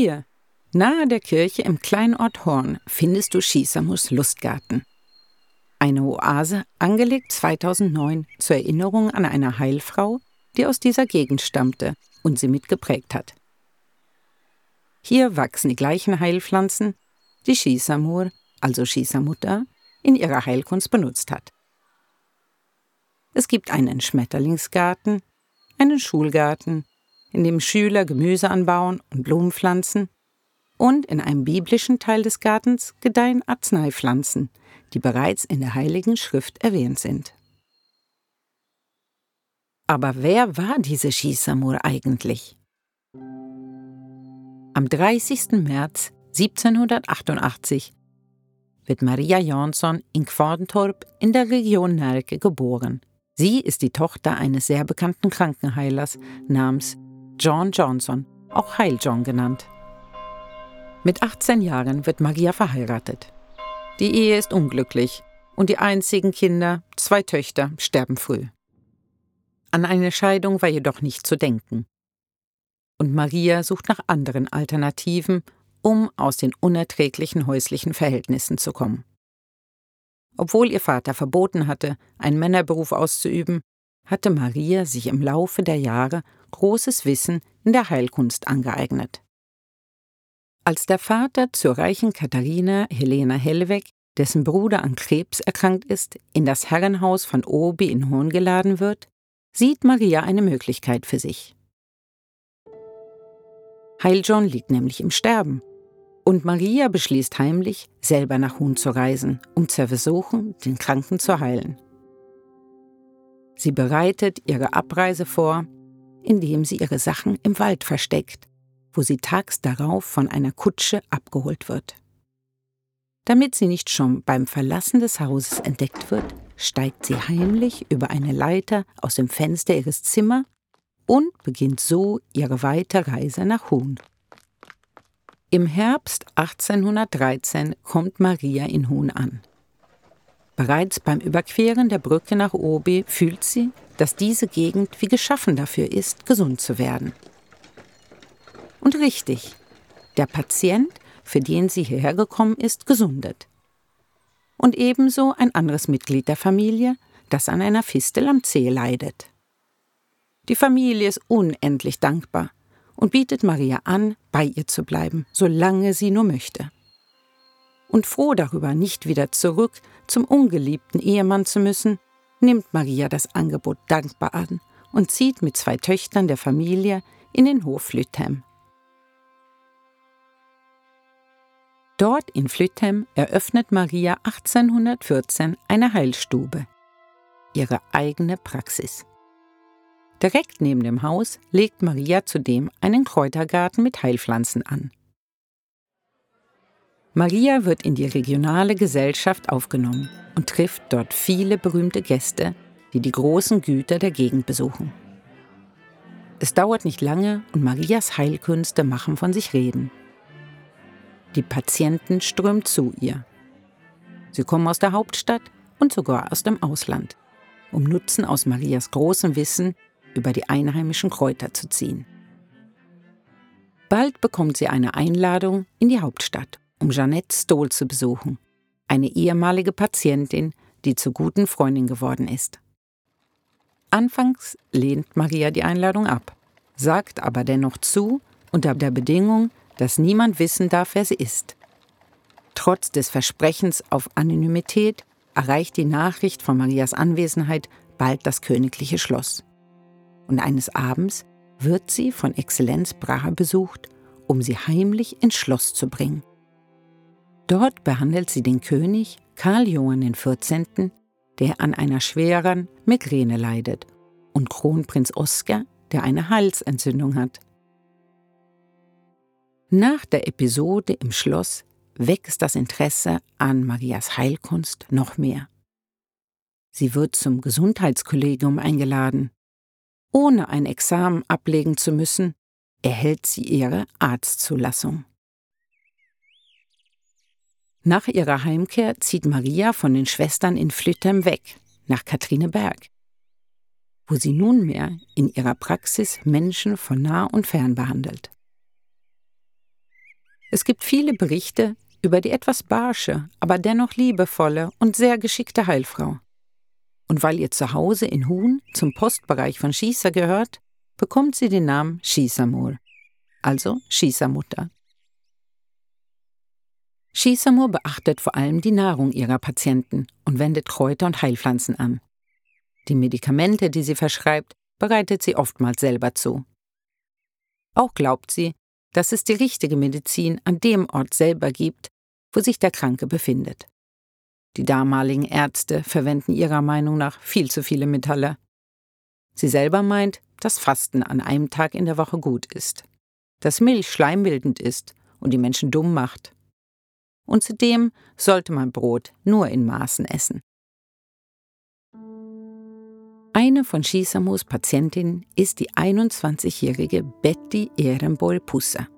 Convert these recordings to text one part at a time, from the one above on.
Hier, nahe der Kirche im Kleinort Horn, findest du Shisamus Lustgarten. Eine Oase, angelegt 2009 zur Erinnerung an eine Heilfrau, die aus dieser Gegend stammte und sie mitgeprägt hat. Hier wachsen die gleichen Heilpflanzen, die Shisamur, also Shisamutter, in ihrer Heilkunst benutzt hat. Es gibt einen Schmetterlingsgarten, einen Schulgarten, in dem Schüler Gemüse anbauen und Blumen pflanzen, und in einem biblischen Teil des Gartens gedeihen Arzneipflanzen, die bereits in der Heiligen Schrift erwähnt sind. Aber wer war diese Shisamur eigentlich? Am 30. März 1788 wird Maria Jansson in Quadentorp in der Region Närke geboren. Sie ist die Tochter eines sehr bekannten Krankenheilers namens John Johnson, auch Heil John genannt. Mit 18 Jahren wird Maria verheiratet. Die Ehe ist unglücklich und die einzigen Kinder, zwei Töchter, sterben früh. An eine Scheidung war jedoch nicht zu denken. Und Maria sucht nach anderen Alternativen, um aus den unerträglichen häuslichen Verhältnissen zu kommen. Obwohl ihr Vater verboten hatte, einen Männerberuf auszuüben, hatte Maria sich im Laufe der Jahre großes Wissen in der Heilkunst angeeignet. Als der Vater zur reichen Katharina Helena Hellweg, dessen Bruder an Krebs erkrankt ist, in das Herrenhaus von Obi in Hohn geladen wird, sieht Maria eine Möglichkeit für sich. Heiljohn liegt nämlich im Sterben. Und Maria beschließt heimlich, selber nach Hohn zu reisen, um zu versuchen, den Kranken zu heilen. Sie bereitet ihre Abreise vor, indem sie ihre Sachen im Wald versteckt wo sie tags darauf von einer Kutsche abgeholt wird. Damit sie nicht schon beim Verlassen des Hauses entdeckt wird, steigt sie heimlich über eine Leiter aus dem Fenster ihres Zimmers und beginnt so ihre weite Reise nach Huhn. Im Herbst 1813 kommt Maria in Huhn an. Bereits beim Überqueren der Brücke nach Obi fühlt sie, dass diese Gegend wie geschaffen dafür ist, gesund zu werden. Und richtig, der Patient, für den sie hierher gekommen ist, gesundet. Und ebenso ein anderes Mitglied der Familie, das an einer Fistel am Zeh leidet. Die Familie ist unendlich dankbar und bietet Maria an, bei ihr zu bleiben, solange sie nur möchte. Und froh darüber, nicht wieder zurück zum ungeliebten Ehemann zu müssen, nimmt Maria das Angebot dankbar an und zieht mit zwei Töchtern der Familie in den Hof Lüthem. Dort in Flüthem eröffnet Maria 1814 eine Heilstube, ihre eigene Praxis. Direkt neben dem Haus legt Maria zudem einen Kräutergarten mit Heilpflanzen an. Maria wird in die regionale Gesellschaft aufgenommen und trifft dort viele berühmte Gäste, die die großen Güter der Gegend besuchen. Es dauert nicht lange und Marias Heilkünste machen von sich reden. Die Patienten strömen zu ihr. Sie kommen aus der Hauptstadt und sogar aus dem Ausland, um Nutzen aus Marias großem Wissen über die einheimischen Kräuter zu ziehen. Bald bekommt sie eine Einladung in die Hauptstadt, um Jeanette Stohl zu besuchen, eine ehemalige Patientin, die zur guten Freundin geworden ist. Anfangs lehnt Maria die Einladung ab, sagt aber dennoch zu unter der Bedingung, dass niemand wissen darf, wer sie ist. Trotz des Versprechens auf Anonymität erreicht die Nachricht von Marias Anwesenheit bald das königliche Schloss. Und eines Abends wird sie von Exzellenz Brahe besucht, um sie heimlich ins Schloss zu bringen. Dort behandelt sie den König Karl Johann XIV., der an einer schweren Migräne leidet, und Kronprinz Oskar, der eine Halsentzündung hat. Nach der Episode im Schloss wächst das Interesse an Marias Heilkunst noch mehr. Sie wird zum Gesundheitskollegium eingeladen. Ohne ein Examen ablegen zu müssen, erhält sie ihre Arztzulassung. Nach ihrer Heimkehr zieht Maria von den Schwestern in Flüttem weg, nach Katrineberg, wo sie nunmehr in ihrer Praxis Menschen von nah und fern behandelt. Es gibt viele Berichte über die etwas barsche, aber dennoch liebevolle und sehr geschickte Heilfrau. Und weil ihr Zuhause in Huhn zum Postbereich von Schießer gehört, bekommt sie den Namen Schießermur, also Schießermutter. Schießermur beachtet vor allem die Nahrung ihrer Patienten und wendet Kräuter und Heilpflanzen an. Die Medikamente, die sie verschreibt, bereitet sie oftmals selber zu. Auch glaubt sie, dass es die richtige Medizin an dem Ort selber gibt, wo sich der Kranke befindet. Die damaligen Ärzte verwenden ihrer Meinung nach viel zu viele Metalle. Sie selber meint, dass Fasten an einem Tag in der Woche gut ist, dass Milch schleimbildend ist und die Menschen dumm macht. Und zudem sollte man Brot nur in Maßen essen. Eine von Shisamos Patientinnen ist die 21-jährige Betty Ehrenboll Pusser.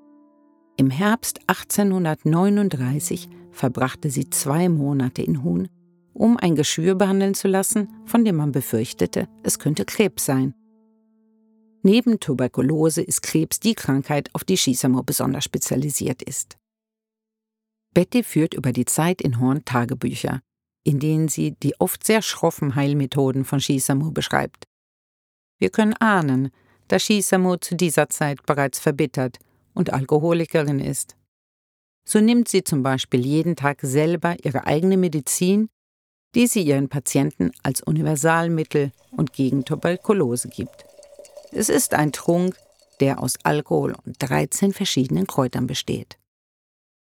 Im Herbst 1839 verbrachte sie zwei Monate in Huhn, um ein Geschwür behandeln zu lassen, von dem man befürchtete, es könnte Krebs sein. Neben Tuberkulose ist Krebs die Krankheit, auf die Shisamo besonders spezialisiert ist. Betty führt über die Zeit in Horn Tagebücher, in denen sie die oft sehr schroffen Heilmethoden von Shisamu beschreibt. Wir können ahnen, dass Shisamu zu dieser Zeit bereits verbittert und Alkoholikerin ist. So nimmt sie zum Beispiel jeden Tag selber ihre eigene Medizin, die sie ihren Patienten als Universalmittel und gegen Tuberkulose gibt. Es ist ein Trunk, der aus Alkohol und 13 verschiedenen Kräutern besteht.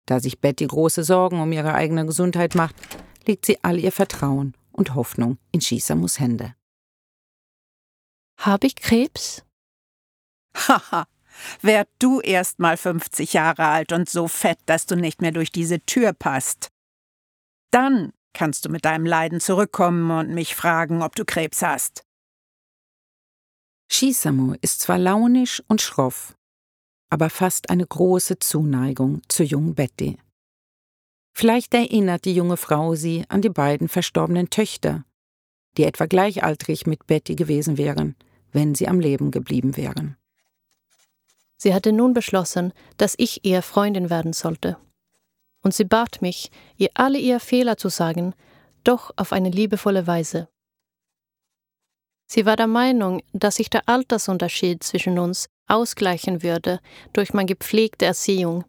Da sich Betty große Sorgen um ihre eigene Gesundheit macht, legt sie all ihr Vertrauen und Hoffnung in Shisamus Hände. Habe ich Krebs? Haha, werd du erst mal 50 Jahre alt und so fett, dass du nicht mehr durch diese Tür passt. Dann kannst du mit deinem Leiden zurückkommen und mich fragen, ob du Krebs hast. Shisamu ist zwar launisch und schroff, aber fast eine große Zuneigung zur jungen Betty. Vielleicht erinnert die junge Frau sie an die beiden verstorbenen Töchter, die etwa gleichaltrig mit Betty gewesen wären, wenn sie am Leben geblieben wären. Sie hatte nun beschlossen, dass ich ihr Freundin werden sollte. Und sie bat mich, ihr alle ihre Fehler zu sagen, doch auf eine liebevolle Weise. Sie war der Meinung, dass sich der Altersunterschied zwischen uns ausgleichen würde durch meine gepflegte Erziehung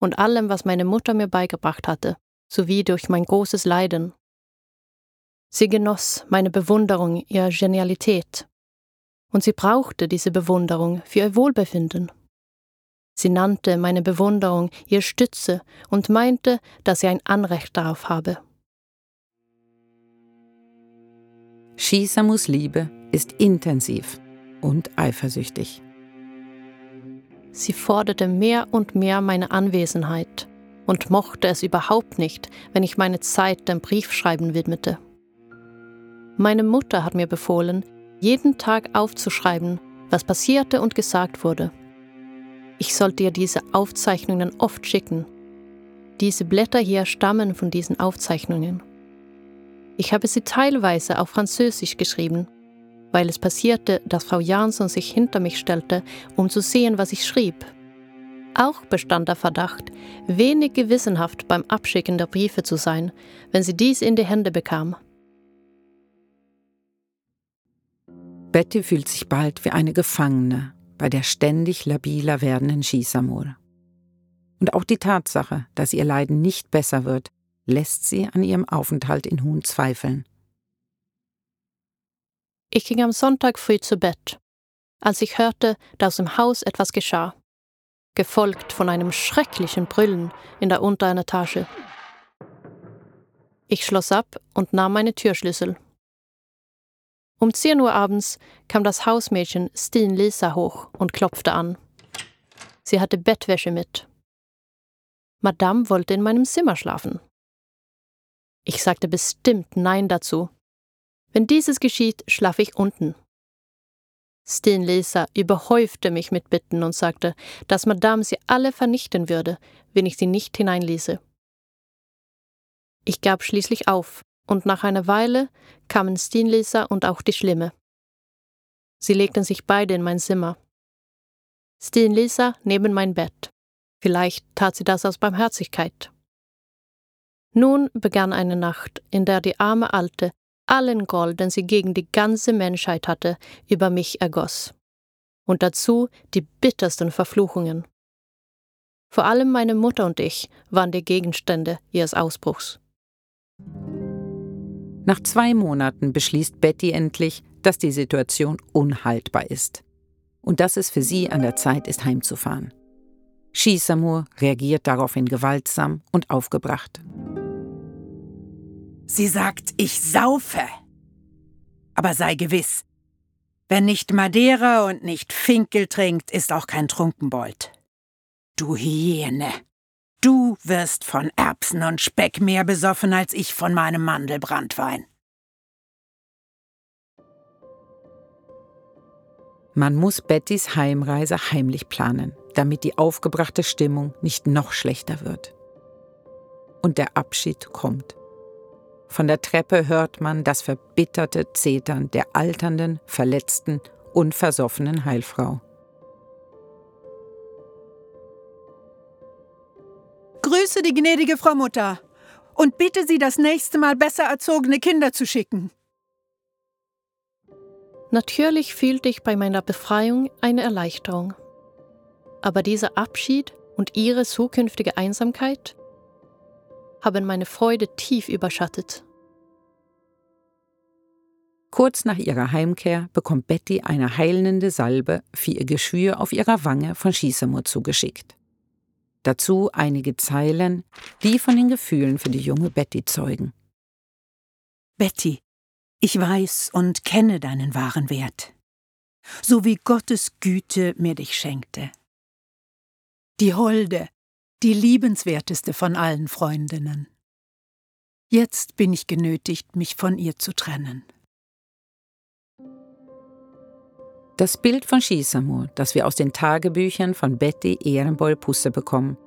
und allem, was meine Mutter mir beigebracht hatte, sowie durch mein großes Leiden. Sie genoss meine Bewunderung, ihre Genialität, und sie brauchte diese Bewunderung für ihr Wohlbefinden. Sie nannte meine Bewunderung ihr Stütze und meinte, dass sie ein Anrecht darauf habe. Shisamus Liebe ist intensiv und eifersüchtig. Sie forderte mehr und mehr meine Anwesenheit und mochte es überhaupt nicht, wenn ich meine Zeit dem Briefschreiben widmete. Meine Mutter hat mir befohlen, jeden Tag aufzuschreiben, was passierte und gesagt wurde. Ich sollte ihr diese Aufzeichnungen oft schicken. Diese Blätter hier stammen von diesen Aufzeichnungen. Ich habe sie teilweise auf Französisch geschrieben weil es passierte, dass Frau Jansson sich hinter mich stellte, um zu sehen, was ich schrieb. Auch bestand der Verdacht, wenig gewissenhaft beim Abschicken der Briefe zu sein, wenn sie dies in die Hände bekam. Betty fühlt sich bald wie eine Gefangene bei der ständig labiler werdenden Shisamur. Und auch die Tatsache, dass ihr Leiden nicht besser wird, lässt sie an ihrem Aufenthalt in Huhn zweifeln. Ich ging am Sonntag früh zu Bett, als ich hörte, dass im Haus etwas geschah, gefolgt von einem schrecklichen Brüllen in der unteren Etage. Ich schloss ab und nahm meine Türschlüssel. Um 10 Uhr abends kam das Hausmädchen Stin Lisa hoch und klopfte an. Sie hatte Bettwäsche mit. Madame wollte in meinem Zimmer schlafen. Ich sagte bestimmt Nein dazu wenn dieses geschieht, schlafe ich unten. Stinlisa überhäufte mich mit Bitten und sagte, dass Madame sie alle vernichten würde, wenn ich sie nicht hineinließe. Ich gab schließlich auf, und nach einer Weile kamen Stinlisa und auch die Schlimme. Sie legten sich beide in mein Zimmer. Stinlisa neben mein Bett, Vielleicht tat sie das aus Barmherzigkeit. Nun begann eine Nacht, in der die arme Alte allen Groll, den sie gegen die ganze Menschheit hatte, über mich ergoss. Und dazu die bittersten Verfluchungen. Vor allem meine Mutter und ich waren die Gegenstände ihres Ausbruchs. Nach zwei Monaten beschließt Betty endlich, dass die Situation unhaltbar ist und dass es für sie an der Zeit ist, heimzufahren. Shisamur reagiert daraufhin gewaltsam und aufgebracht. Sie sagt, ich saufe. Aber sei gewiss, wer nicht Madeira und nicht Finkel trinkt, ist auch kein Trunkenbold. Du Hyäne, du wirst von Erbsen und Speck mehr besoffen als ich von meinem Mandelbrandwein. Man muss Bettys Heimreise heimlich planen, damit die aufgebrachte Stimmung nicht noch schlechter wird. Und der Abschied kommt. Von der Treppe hört man das verbitterte Zetern der alternden, verletzten und versoffenen Heilfrau. Grüße die gnädige Frau Mutter und bitte sie, das nächste Mal besser erzogene Kinder zu schicken. Natürlich fühlte ich bei meiner Befreiung eine Erleichterung. Aber dieser Abschied und ihre zukünftige Einsamkeit haben meine Freude tief überschattet. Kurz nach ihrer Heimkehr bekommt Betty eine heilende Salbe für ihr Geschwür auf ihrer Wange von Schießemur zugeschickt. Dazu einige Zeilen, die von den Gefühlen für die junge Betty zeugen. Betty, ich weiß und kenne deinen wahren Wert, so wie Gottes Güte mir dich schenkte. Die Holde, die liebenswerteste von allen Freundinnen. Jetzt bin ich genötigt, mich von ihr zu trennen. Das Bild von Shisamu, das wir aus den Tagebüchern von Betty Ehrenboll-Pusse bekommen,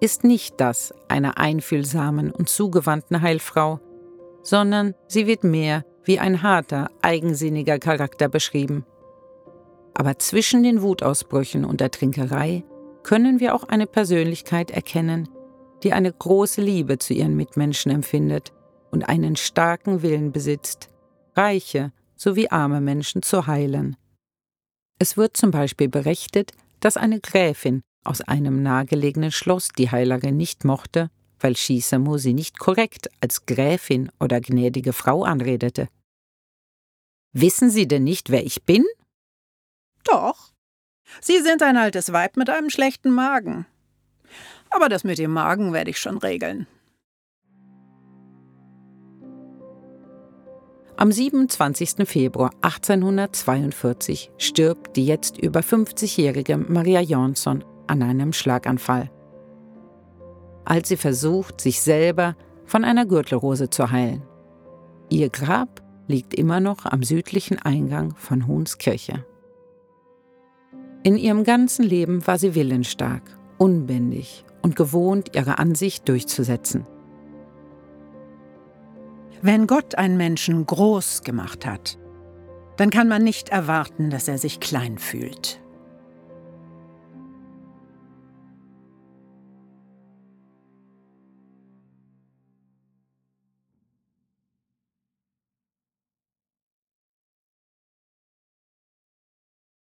ist nicht das einer einfühlsamen und zugewandten Heilfrau, sondern sie wird mehr wie ein harter, eigensinniger Charakter beschrieben. Aber zwischen den Wutausbrüchen und der Trinkerei können wir auch eine Persönlichkeit erkennen, die eine große Liebe zu ihren Mitmenschen empfindet und einen starken Willen besitzt, reiche sowie arme Menschen zu heilen. Es wird zum Beispiel berichtet, dass eine Gräfin aus einem nahegelegenen Schloss die Heilerin nicht mochte, weil Shisamu sie nicht korrekt als Gräfin oder gnädige Frau anredete. Wissen Sie denn nicht, wer ich bin? Doch, Sie sind ein altes Weib mit einem schlechten Magen. Aber das mit dem Magen werde ich schon regeln. Am 27. Februar 1842 stirbt die jetzt über 50-jährige Maria Jonsson an einem Schlaganfall. Als sie versucht, sich selber von einer Gürtelrose zu heilen. Ihr Grab liegt immer noch am südlichen Eingang von Huhns Kirche. In ihrem ganzen Leben war sie willensstark, unbändig und gewohnt, ihre Ansicht durchzusetzen. Wenn Gott einen Menschen groß gemacht hat, dann kann man nicht erwarten, dass er sich klein fühlt.